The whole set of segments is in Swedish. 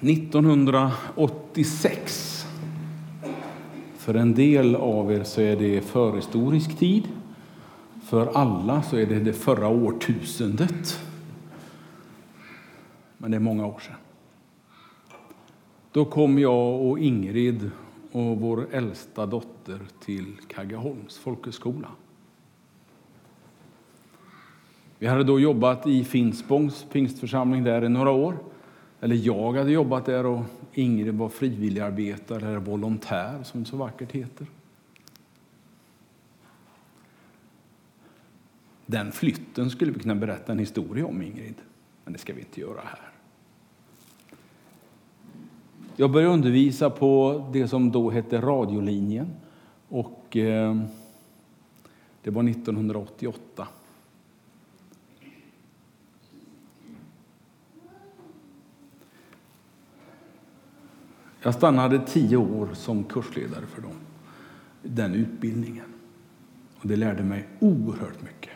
1986. För en del av er så är det förhistorisk tid. För alla så är det det förra årtusendet. Men det är många år sedan. Då kom jag och Ingrid och vår äldsta dotter till Kaggeholms folkhögskola. Vi hade då jobbat i Finspångs pingstförsamling där i några år. Eller jag hade jobbat där och Ingrid var frivilligarbetare eller volontär som det så vackert heter. Den flytten skulle vi kunna berätta en historia om, Ingrid, men det ska vi inte göra här. Jag började undervisa på det som då hette radiolinjen och eh, det var 1988. Jag stannade tio år som kursledare för dem, den utbildningen. Och det lärde mig oerhört mycket.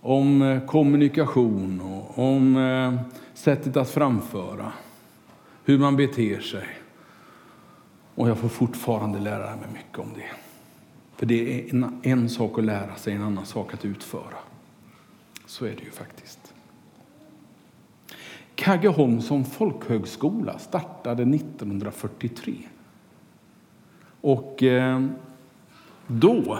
Om eh, kommunikation och om eh, sättet att framföra, hur man beter sig. Och jag får fortfarande lära mig mycket om det. För det är en, en sak att lära sig, en annan sak att utföra. Så är det ju faktiskt. Kaggeholm som folkhögskola startade 1943. Och eh, då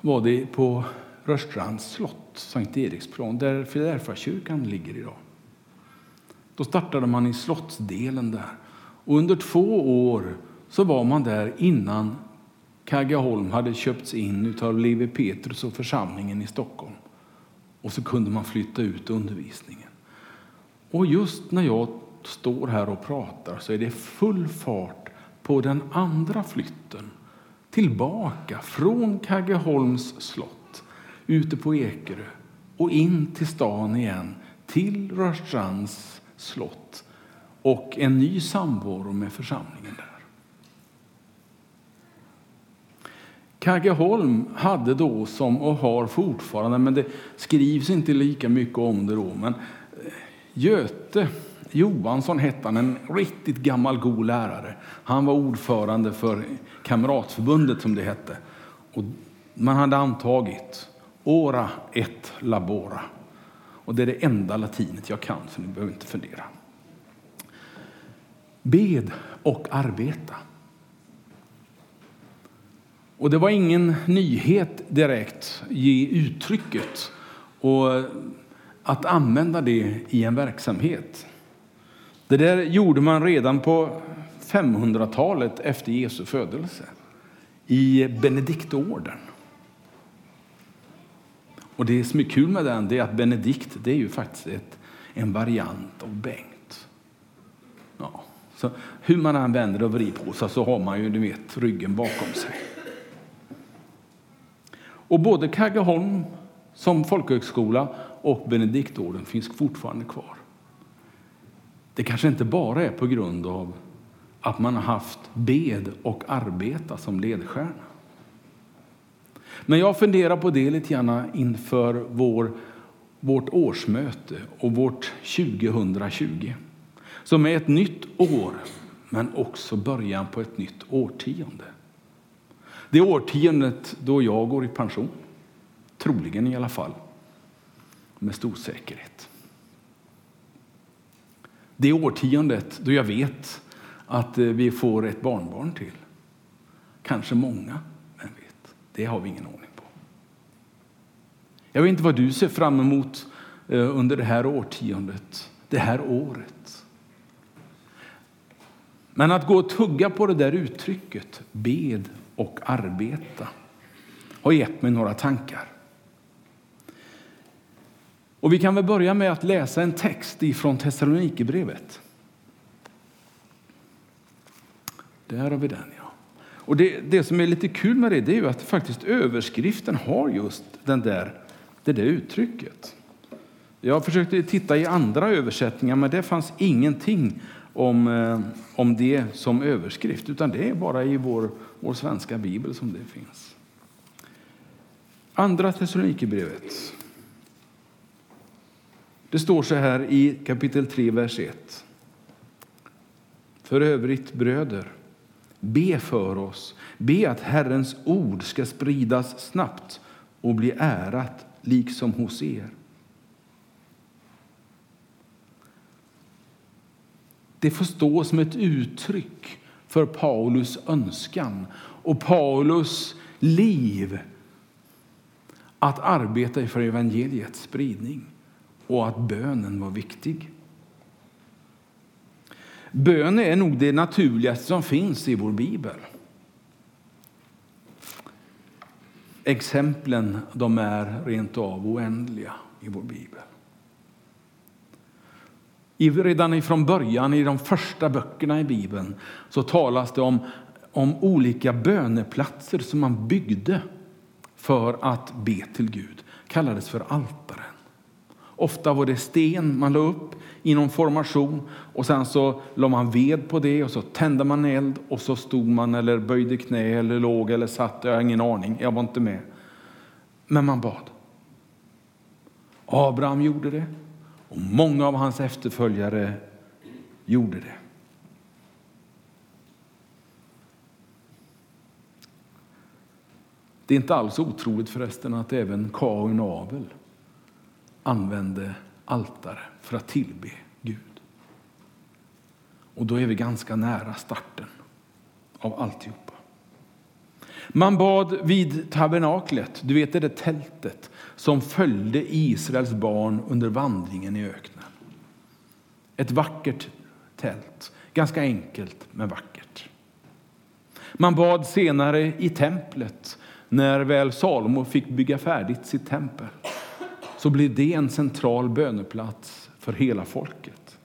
var det på Rörstrands slott, Sankt Eriksplan, där Filadelfiakyrkan ligger idag. Då startade man i slottsdelen där. Och under två år så var man där innan Kaggeholm hade köpts in av Levi Petrus och församlingen i Stockholm. Och så kunde man flytta ut undervisningen. Och just när jag står här och pratar så är det full fart på den andra flytten tillbaka från Kaggeholms slott ute på Ekerö och in till stan igen, till Rörstrands slott och en ny samvaro med församlingen där. Kaggeholm hade då som, och har fortfarande, men det skrivs inte lika mycket om det då, men eh, Göte Johansson hette han, en riktigt gammal god lärare. Han var ordförande för Kamratförbundet som det hette. Och man hade antagit ora et labora. Och det är det enda latinet jag kan, så ni behöver inte fundera. Bed och arbeta. Och det var ingen nyhet direkt ge uttrycket och att använda det i en verksamhet. Det där gjorde man redan på 500-talet efter Jesu födelse i Benediktorden. Och det som är kul med den är att Benedikt det är ju faktiskt ett, en variant av Bengt. Ja, så hur man än vänder och vrider på sig så har man ju du vet, ryggen bakom sig. Och både Kaggeholm som folkhögskola och Benediktorden finns fortfarande kvar. Det kanske inte bara är på grund av att man har haft bed och arbeta som ledstjärna. Men jag funderar på det lite grann inför vår, vårt årsmöte och vårt 2020 som är ett nytt år, men också början på ett nytt årtionde. Det årtiondet då jag går i pension. Troligen i alla fall. Med stor säkerhet. Det årtiondet då jag vet att eh, vi får ett barnbarn till. Kanske många, vem vet? Det har vi ingen ordning på. Jag vet inte vad du ser fram emot eh, under det här årtiondet, det här året. Men att gå och tugga på det där uttrycket, bed och arbeta har gett mig några tankar. Och vi kan väl börja med att läsa en text ifrån Thessalonikerbrevet. Där har vi den. ja. Och det, det som är lite kul med det, det är ju att faktiskt överskriften har just den där, det där uttrycket. Jag försökte titta i andra översättningar, men det fanns ingenting om, eh, om det som överskrift, utan det är bara i vår, vår svenska bibel som det finns. Andra Thessalonikerbrevet. Det står så här i kapitel 3, vers 1. För övrigt, bröder, be för oss. Be att Herrens ord ska spridas snabbt och bli ärat liksom hos er. Det får stå som ett uttryck för Paulus önskan och Paulus liv att arbeta för evangeliets spridning och att bönen var viktig. Bön är nog det naturligaste som finns i vår bibel. Exemplen de är rent av oändliga i vår bibel. Redan från början, i de första böckerna i Bibeln, så talas det om, om olika böneplatser som man byggde för att be till Gud. kallades för altaren. Ofta var det sten man la upp i någon formation och sen så la man ved på det och så tände man eld och så stod man eller böjde knä eller låg eller satt. Jag har ingen aning, jag var inte med. Men man bad. Abraham gjorde det och många av hans efterföljare gjorde det. Det är inte alls otroligt förresten att även Kain och Abel använde altare för att tillbe Gud. Och då är vi ganska nära starten av alltihop. Man bad vid tabernaklet, du vet det där tältet som följde Israels barn under vandringen i öknen. Ett vackert tält, ganska enkelt men vackert. Man bad senare i templet när väl Salomo fick bygga färdigt sitt tempel så blev det en central böneplats för hela folket.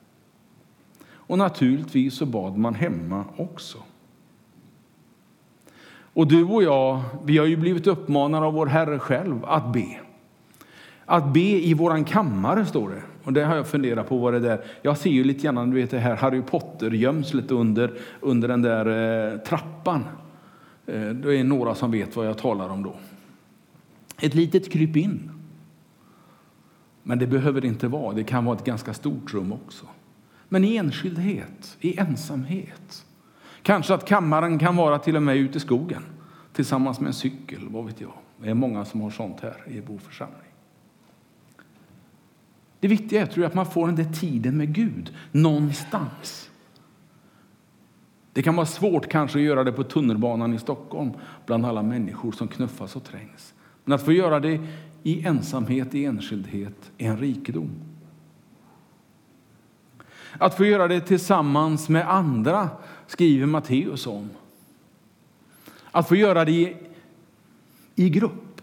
Och naturligtvis så bad man hemma också. Och du och jag, vi har ju blivit uppmanade av vår Herre själv att be. Att be i våran kammare, står det. Och det har jag funderat på vad det där. Jag ser ju lite grann, du vet det här Harry Potter-gömslet under, under den där eh, trappan. Eh, det är några som vet vad jag talar om då. Ett litet krypin. Men det behöver det inte vara. Det kan vara ett ganska stort rum också. Men i enskildhet, i ensamhet. Kanske att kammaren kan vara till och med ute i skogen tillsammans med en cykel, vad vet jag. Det är många som har sånt här i vår församling. Det viktiga är tror jag, att man får den där tiden med Gud någonstans. Det kan vara svårt kanske att göra det på tunnelbanan i Stockholm bland alla människor som knuffas och trängs. Men att få göra det i ensamhet, i enskildhet, är en rikedom. Att få göra det tillsammans med andra skriver Matteus om. Att få göra det i, i grupp,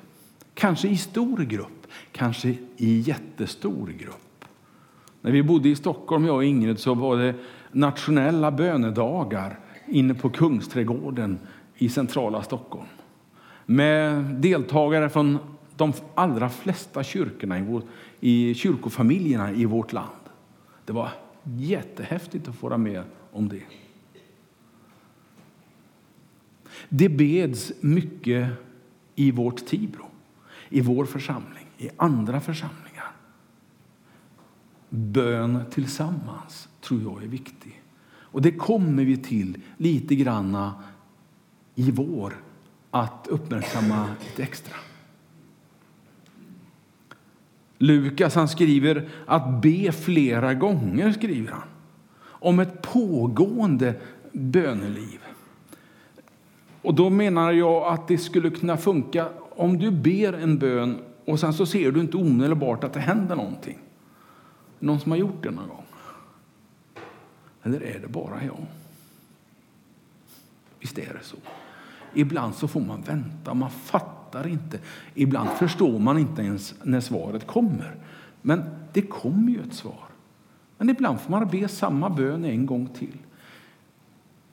kanske i stor grupp, kanske i jättestor grupp. När vi bodde i Stockholm, jag och Ingrid, så var det nationella bönedagar inne på Kungsträdgården i centrala Stockholm med deltagare från de allra flesta kyrkorna i, vår, i kyrkofamiljerna i vårt land. Det var jättehäftigt att få vara med om det. Det beds mycket i vårt Tibro, i vår församling, i andra församlingar. Bön tillsammans tror jag är viktig. Och det kommer vi till lite granna i vår, att uppmärksamma lite extra. Lukas han skriver att be flera gånger, skriver han, om ett pågående böneliv. Och då menar jag att det skulle kunna funka om du ber en bön och sen så ser du inte omedelbart att det händer någonting. Någon som har gjort det någon gång? Eller är det bara jag? Visst är det så. Ibland så får man vänta, man fattar inte. Ibland förstår man inte ens när svaret kommer. Men det kommer ju ett svar. Men ibland får man be samma bön en gång till.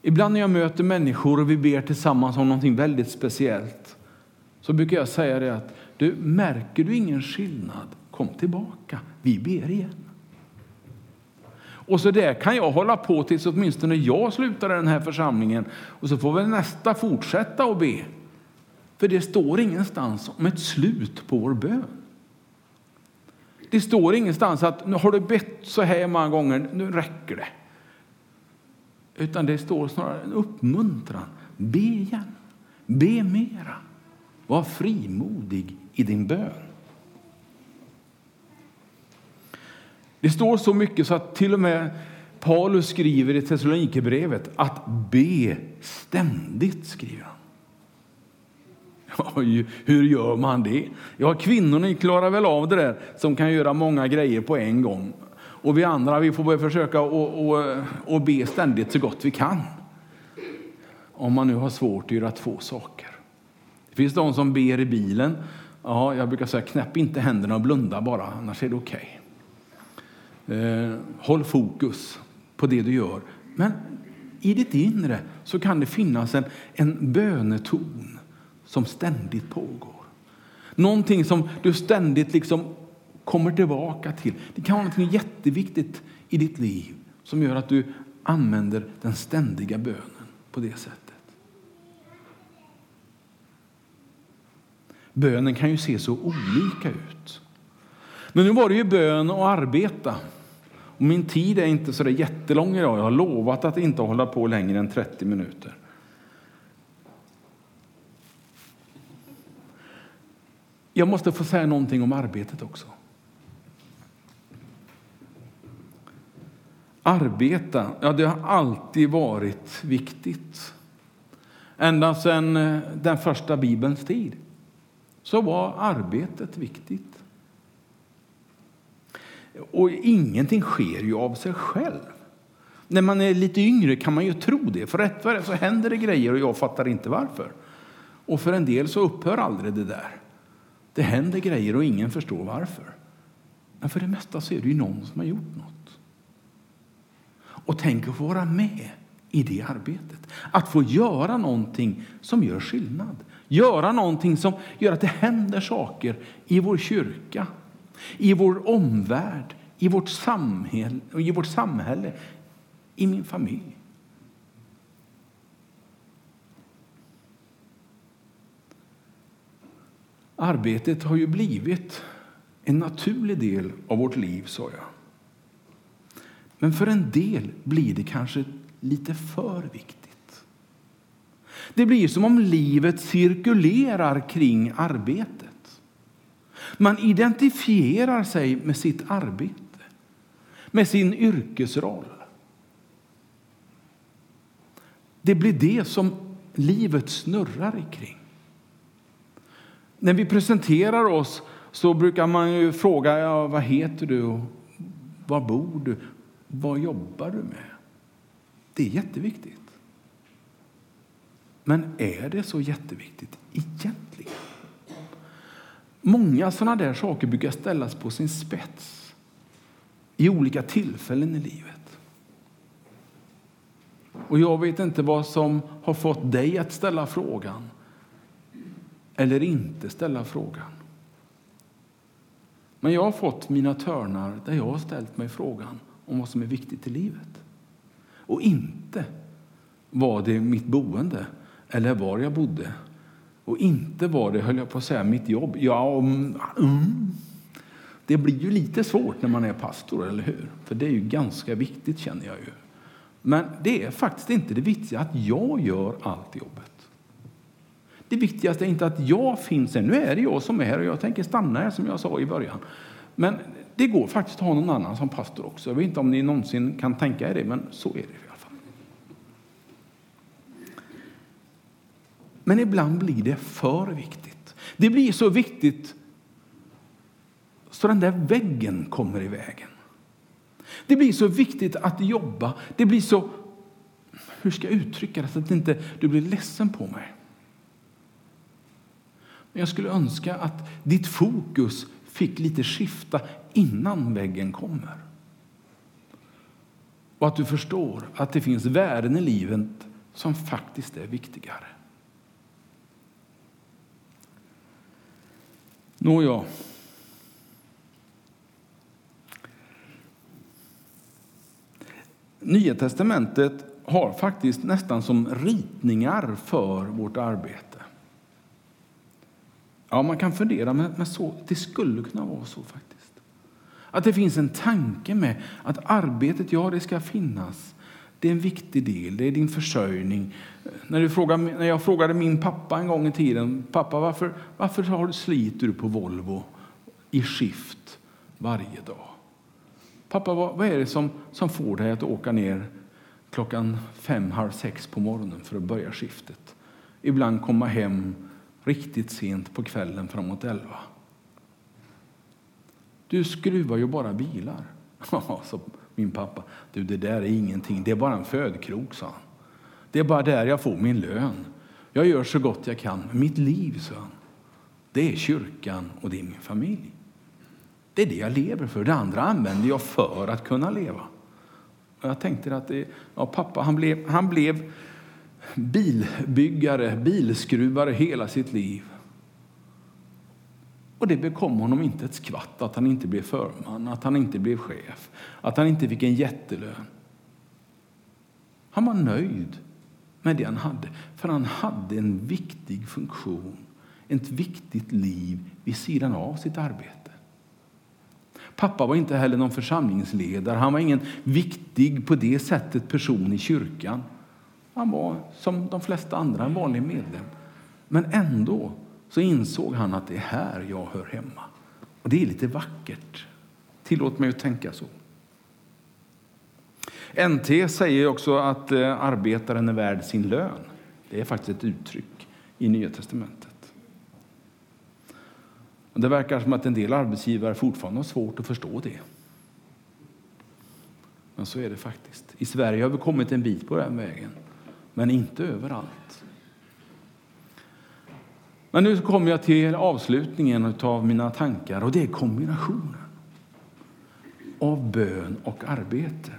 Ibland när jag möter människor och vi ber tillsammans om någonting väldigt speciellt så brukar jag säga det att du, märker du ingen skillnad, kom tillbaka. Vi ber igen. Och så där kan jag hålla på tills åtminstone jag slutar i den här församlingen. Och så får väl nästa fortsätta att be. För det står ingenstans om ett slut på vår bön. Det står ingenstans att nu har du bett så här många gånger, nu räcker det. Utan det står snarare en uppmuntran. Be igen, be mera. Var frimodig i din bön. Det står så mycket så att till och med Paulus skriver i Thessalonikerbrevet att be ständigt, skriver han. Ja, hur gör man det? Ja, kvinnorna klarar väl av det där som kan göra många grejer på en gång. Och vi andra vi får börja försöka och, och, och be ständigt så gott vi kan. Om man nu har svårt att göra två saker. Det finns de som ber i bilen. Ja, jag brukar säga knäpp inte händerna och blunda bara, annars är det okej. Okay. Eh, håll fokus på det du gör. Men i ditt inre så kan det finnas en, en böneton som ständigt pågår. Någonting som du ständigt liksom kommer tillbaka till. Det kan vara något jätteviktigt i ditt liv som gör att du använder den ständiga bönen på det sättet. Bönen kan ju se så olika ut. Men nu var det ju bön och arbeta. Och min tid är inte så jättelång idag. Jag har lovat att inte hålla på längre än 30 minuter. Jag måste få säga någonting om arbetet också. Arbeta, ja det har alltid varit viktigt. Ända sedan eh, den första Bibelns tid så var arbetet viktigt. Och ingenting sker ju av sig själv. När man är lite yngre kan man ju tro det, för rätt vad så händer det grejer och jag fattar inte varför. Och för en del så upphör aldrig det där. Det händer grejer och ingen förstår varför. Men för det mesta så är det ju någon som har gjort något. Och tänk att få vara med i det arbetet. Att få göra någonting som gör skillnad. Göra någonting som gör att det händer saker i vår kyrka, i vår omvärld, i vårt samhälle, i, vårt samhälle, i min familj. Arbetet har ju blivit en naturlig del av vårt liv, sa jag. Men för en del blir det kanske lite för viktigt. Det blir som om livet cirkulerar kring arbetet. Man identifierar sig med sitt arbete, med sin yrkesroll. Det blir det som livet snurrar kring. När vi presenterar oss så brukar man ju fråga ja, vad heter du och var bor du? Vad jobbar du med? Det är jätteviktigt. Men är det så jätteviktigt egentligen? Många sådana där saker brukar ställas på sin spets i olika tillfällen i livet. Och jag vet inte vad som har fått dig att ställa frågan eller inte ställa frågan. Men jag har fått mina törnar där jag har ställt mig frågan om vad som är viktigt i livet. Och inte var det mitt boende eller var jag bodde. Och inte var det, höll jag på att säga, mitt jobb. Ja, mm, mm. Det blir ju lite svårt när man är pastor, eller hur? För det är ju ganska viktigt känner jag ju. Men det är faktiskt inte det viktiga att jag gör allt jobbet. Det viktigaste är inte att jag finns här. Nu är det jag som är här och jag tänker stanna här som jag sa i början. Men det går faktiskt att ha någon annan som pastor också. Jag vet inte om ni någonsin kan tänka er det, men så är det i alla fall. Men ibland blir det för viktigt. Det blir så viktigt så den där väggen kommer i vägen. Det blir så viktigt att jobba. Det blir så, hur ska jag uttrycka det så att inte du blir ledsen på mig? Men jag skulle önska att ditt fokus fick lite skifta innan väggen kommer. Och att du förstår att det finns värden i livet som faktiskt är viktigare. Nåja. Nya testamentet har faktiskt nästan som ritningar för vårt arbete. Ja, man kan fundera, men, men så, det skulle kunna vara så faktiskt. Att det finns en tanke med att arbetet, ja det ska finnas. Det är en viktig del, det är din försörjning. När, du frågar, när jag frågade min pappa en gång i tiden, pappa varför, varför har du, sliter du på Volvo i skift varje dag? Pappa, vad, vad är det som, som får dig att åka ner klockan fem, halv sex på morgonen för att börja skiftet? Ibland komma hem riktigt sent på kvällen framåt elva. Du skruvar ju bara bilar. så min pappa. Du, det där är ingenting. Det är bara en födkrok, sa han. Det är bara där jag får min lön. Jag gör så gott jag kan. Mitt liv, sa han, det är kyrkan och det är min familj. Det är det jag lever för. Det andra använder jag för att kunna leva. Och jag tänkte att det, ja, pappa han blev, han blev bilbyggare, bilskruvare hela sitt liv. Och det bekom honom inte ett skvatt att han inte blev förman, att han inte blev chef, att han inte fick en jättelön. Han var nöjd med det han hade, för han hade en viktig funktion, ett viktigt liv vid sidan av sitt arbete. Pappa var inte heller någon församlingsledare, han var ingen viktig på det sättet person i kyrkan. Han var som de flesta andra en vanlig medlem. Men ändå så insåg han att det är här jag hör hemma. Och det är lite vackert. Tillåt mig att tänka så. NT säger också att eh, arbetaren är värd sin lön. Det är faktiskt ett uttryck i Nya testamentet. Och det verkar som att en del arbetsgivare fortfarande har svårt att förstå det. Men så är det faktiskt. I Sverige har vi kommit en bit på den vägen, men inte överallt. Men nu kommer jag till avslutningen av mina tankar och det är kombinationen av bön och arbete.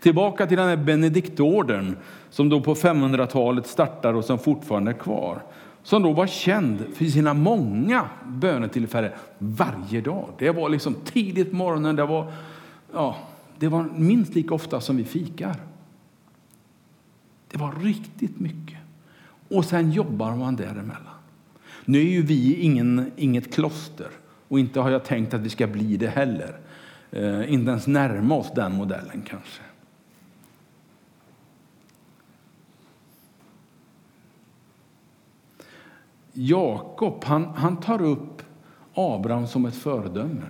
Tillbaka till den här benediktorden som då på 500-talet startar och som fortfarande är kvar. Som då var känd för sina många bönetillfällen varje dag. Det var liksom tidigt på morgonen, det var, ja, det var minst lika ofta som vi fikar. Det var riktigt mycket. Och sen jobbar man däremellan. Nu är ju vi ingen, inget kloster och inte har jag tänkt att vi ska bli det heller. Eh, inte ens närma oss den modellen kanske. Jakob han, han tar upp Abraham som ett föredöme.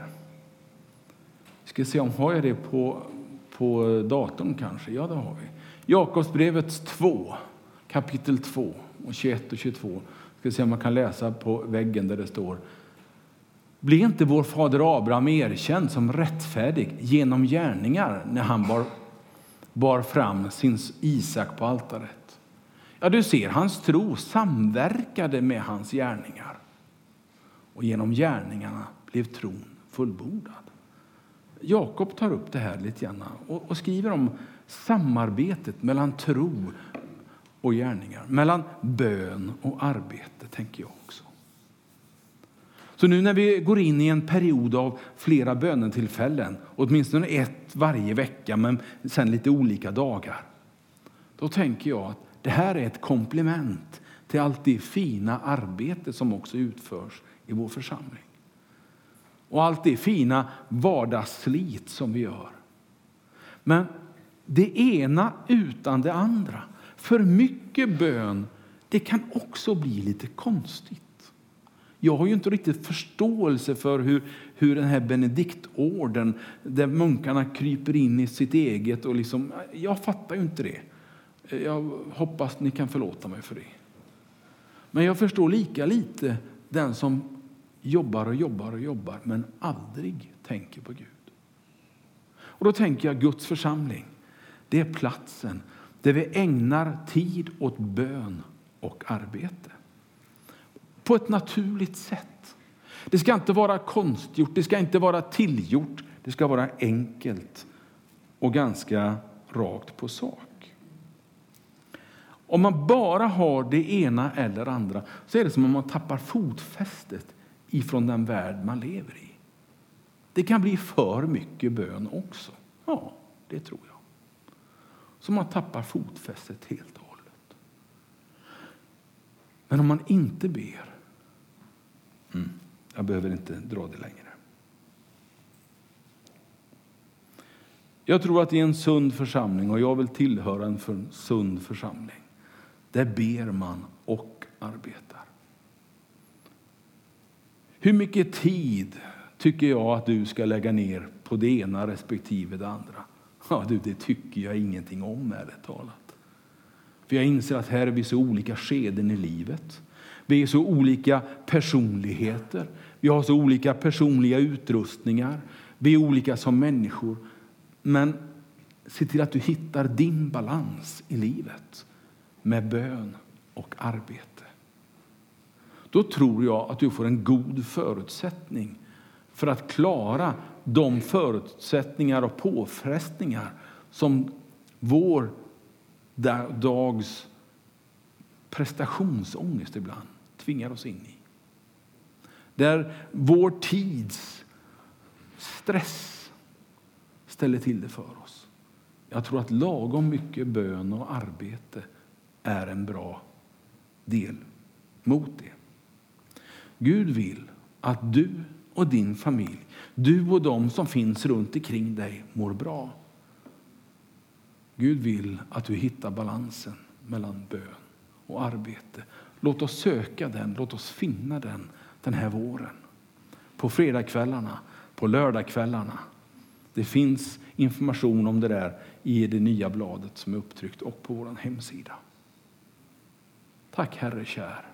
Vi ska se om har jag det på, på datorn kanske. Ja, det har vi. Jakobsbrevet 2, kapitel 2 och 21 och 22. Ska se om man kan läsa på väggen där det står. Blir inte vår fader Abraham erkänd som rättfärdig genom gärningar när han bar, bar fram sin Isak på altaret? Ja, du ser, hans tro samverkade med hans gärningar. Och genom gärningarna blev tron fullbordad. Jakob tar upp det här lite grann och, och skriver om samarbetet mellan tro och gärningar, mellan bön och arbete, tänker jag också. Så nu när vi går in i en period av flera bönetillfällen, åtminstone ett varje vecka, men sen lite olika dagar, då tänker jag att det här är ett komplement till allt det fina arbete som också utförs i vår församling. Och allt det fina vardagsslit som vi gör. Men det ena utan det andra. För mycket bön det kan också bli lite konstigt. Jag har ju inte riktigt förståelse för hur, hur den här benediktorden, där munkarna kryper in i sitt eget och liksom, jag fattar ju inte det. Jag hoppas ni kan förlåta mig för det. Men jag förstår lika lite den som jobbar och jobbar och jobbar men aldrig tänker på Gud. Och då tänker jag Guds församling. Det är platsen där vi ägnar tid åt bön och arbete. På ett naturligt sätt. Det ska inte vara konstgjort, det ska inte vara tillgjort. Det ska vara enkelt och ganska rakt på sak. Om man bara har det ena eller andra så är det som om man tappar fotfästet ifrån den värld man lever i. Det kan bli för mycket bön också. Ja, det tror jag så man tappar fotfästet helt och hållet. Men om man inte ber... Mm, jag behöver inte dra det längre. Jag tror att i en sund församling, och jag vill tillhöra en sund församling, där ber man och arbetar. Hur mycket tid tycker jag att du ska lägga ner på det ena respektive det andra? Ja, du, det tycker jag ingenting om, ärligt talat. För jag inser att här är vi så olika skeden i livet. Vi är så olika personligheter. Vi har så olika personliga utrustningar. Vi är olika som människor. Men se till att du hittar din balans i livet med bön och arbete. Då tror jag att du får en god förutsättning för att klara de förutsättningar och påfrestningar som vår dags prestationsångest ibland tvingar oss in i. Där vår tids stress ställer till det för oss. Jag tror att lagom mycket bön och arbete är en bra del mot det. Gud vill att du och din familj, du och de som finns runt omkring dig mår bra. Gud vill att du hittar balansen mellan bön och arbete. Låt oss söka den, låt oss finna den den här våren. På fredagskvällarna, på lördagskvällarna. Det finns information om det där i det nya bladet som är upptryckt och på vår hemsida. Tack Herre kär.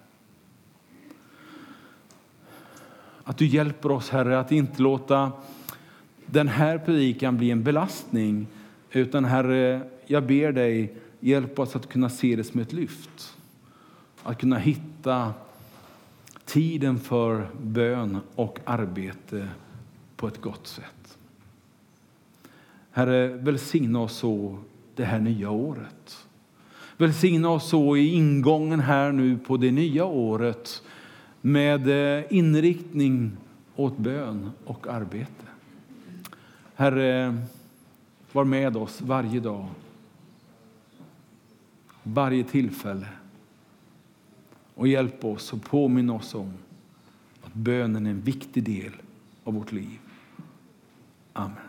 Att du hjälper oss Herre att inte låta den här predikan bli en belastning utan Herre, jag ber dig hjälp oss att kunna se det som ett lyft. Att kunna hitta tiden för bön och arbete på ett gott sätt. Herre, välsigna oss så det här nya året. Välsigna oss så i ingången här nu på det nya året med eh, inriktning åt bön och arbete. Herre, var med oss varje dag, varje tillfälle och hjälp oss och påminn oss om att bönen är en viktig del av vårt liv. Amen.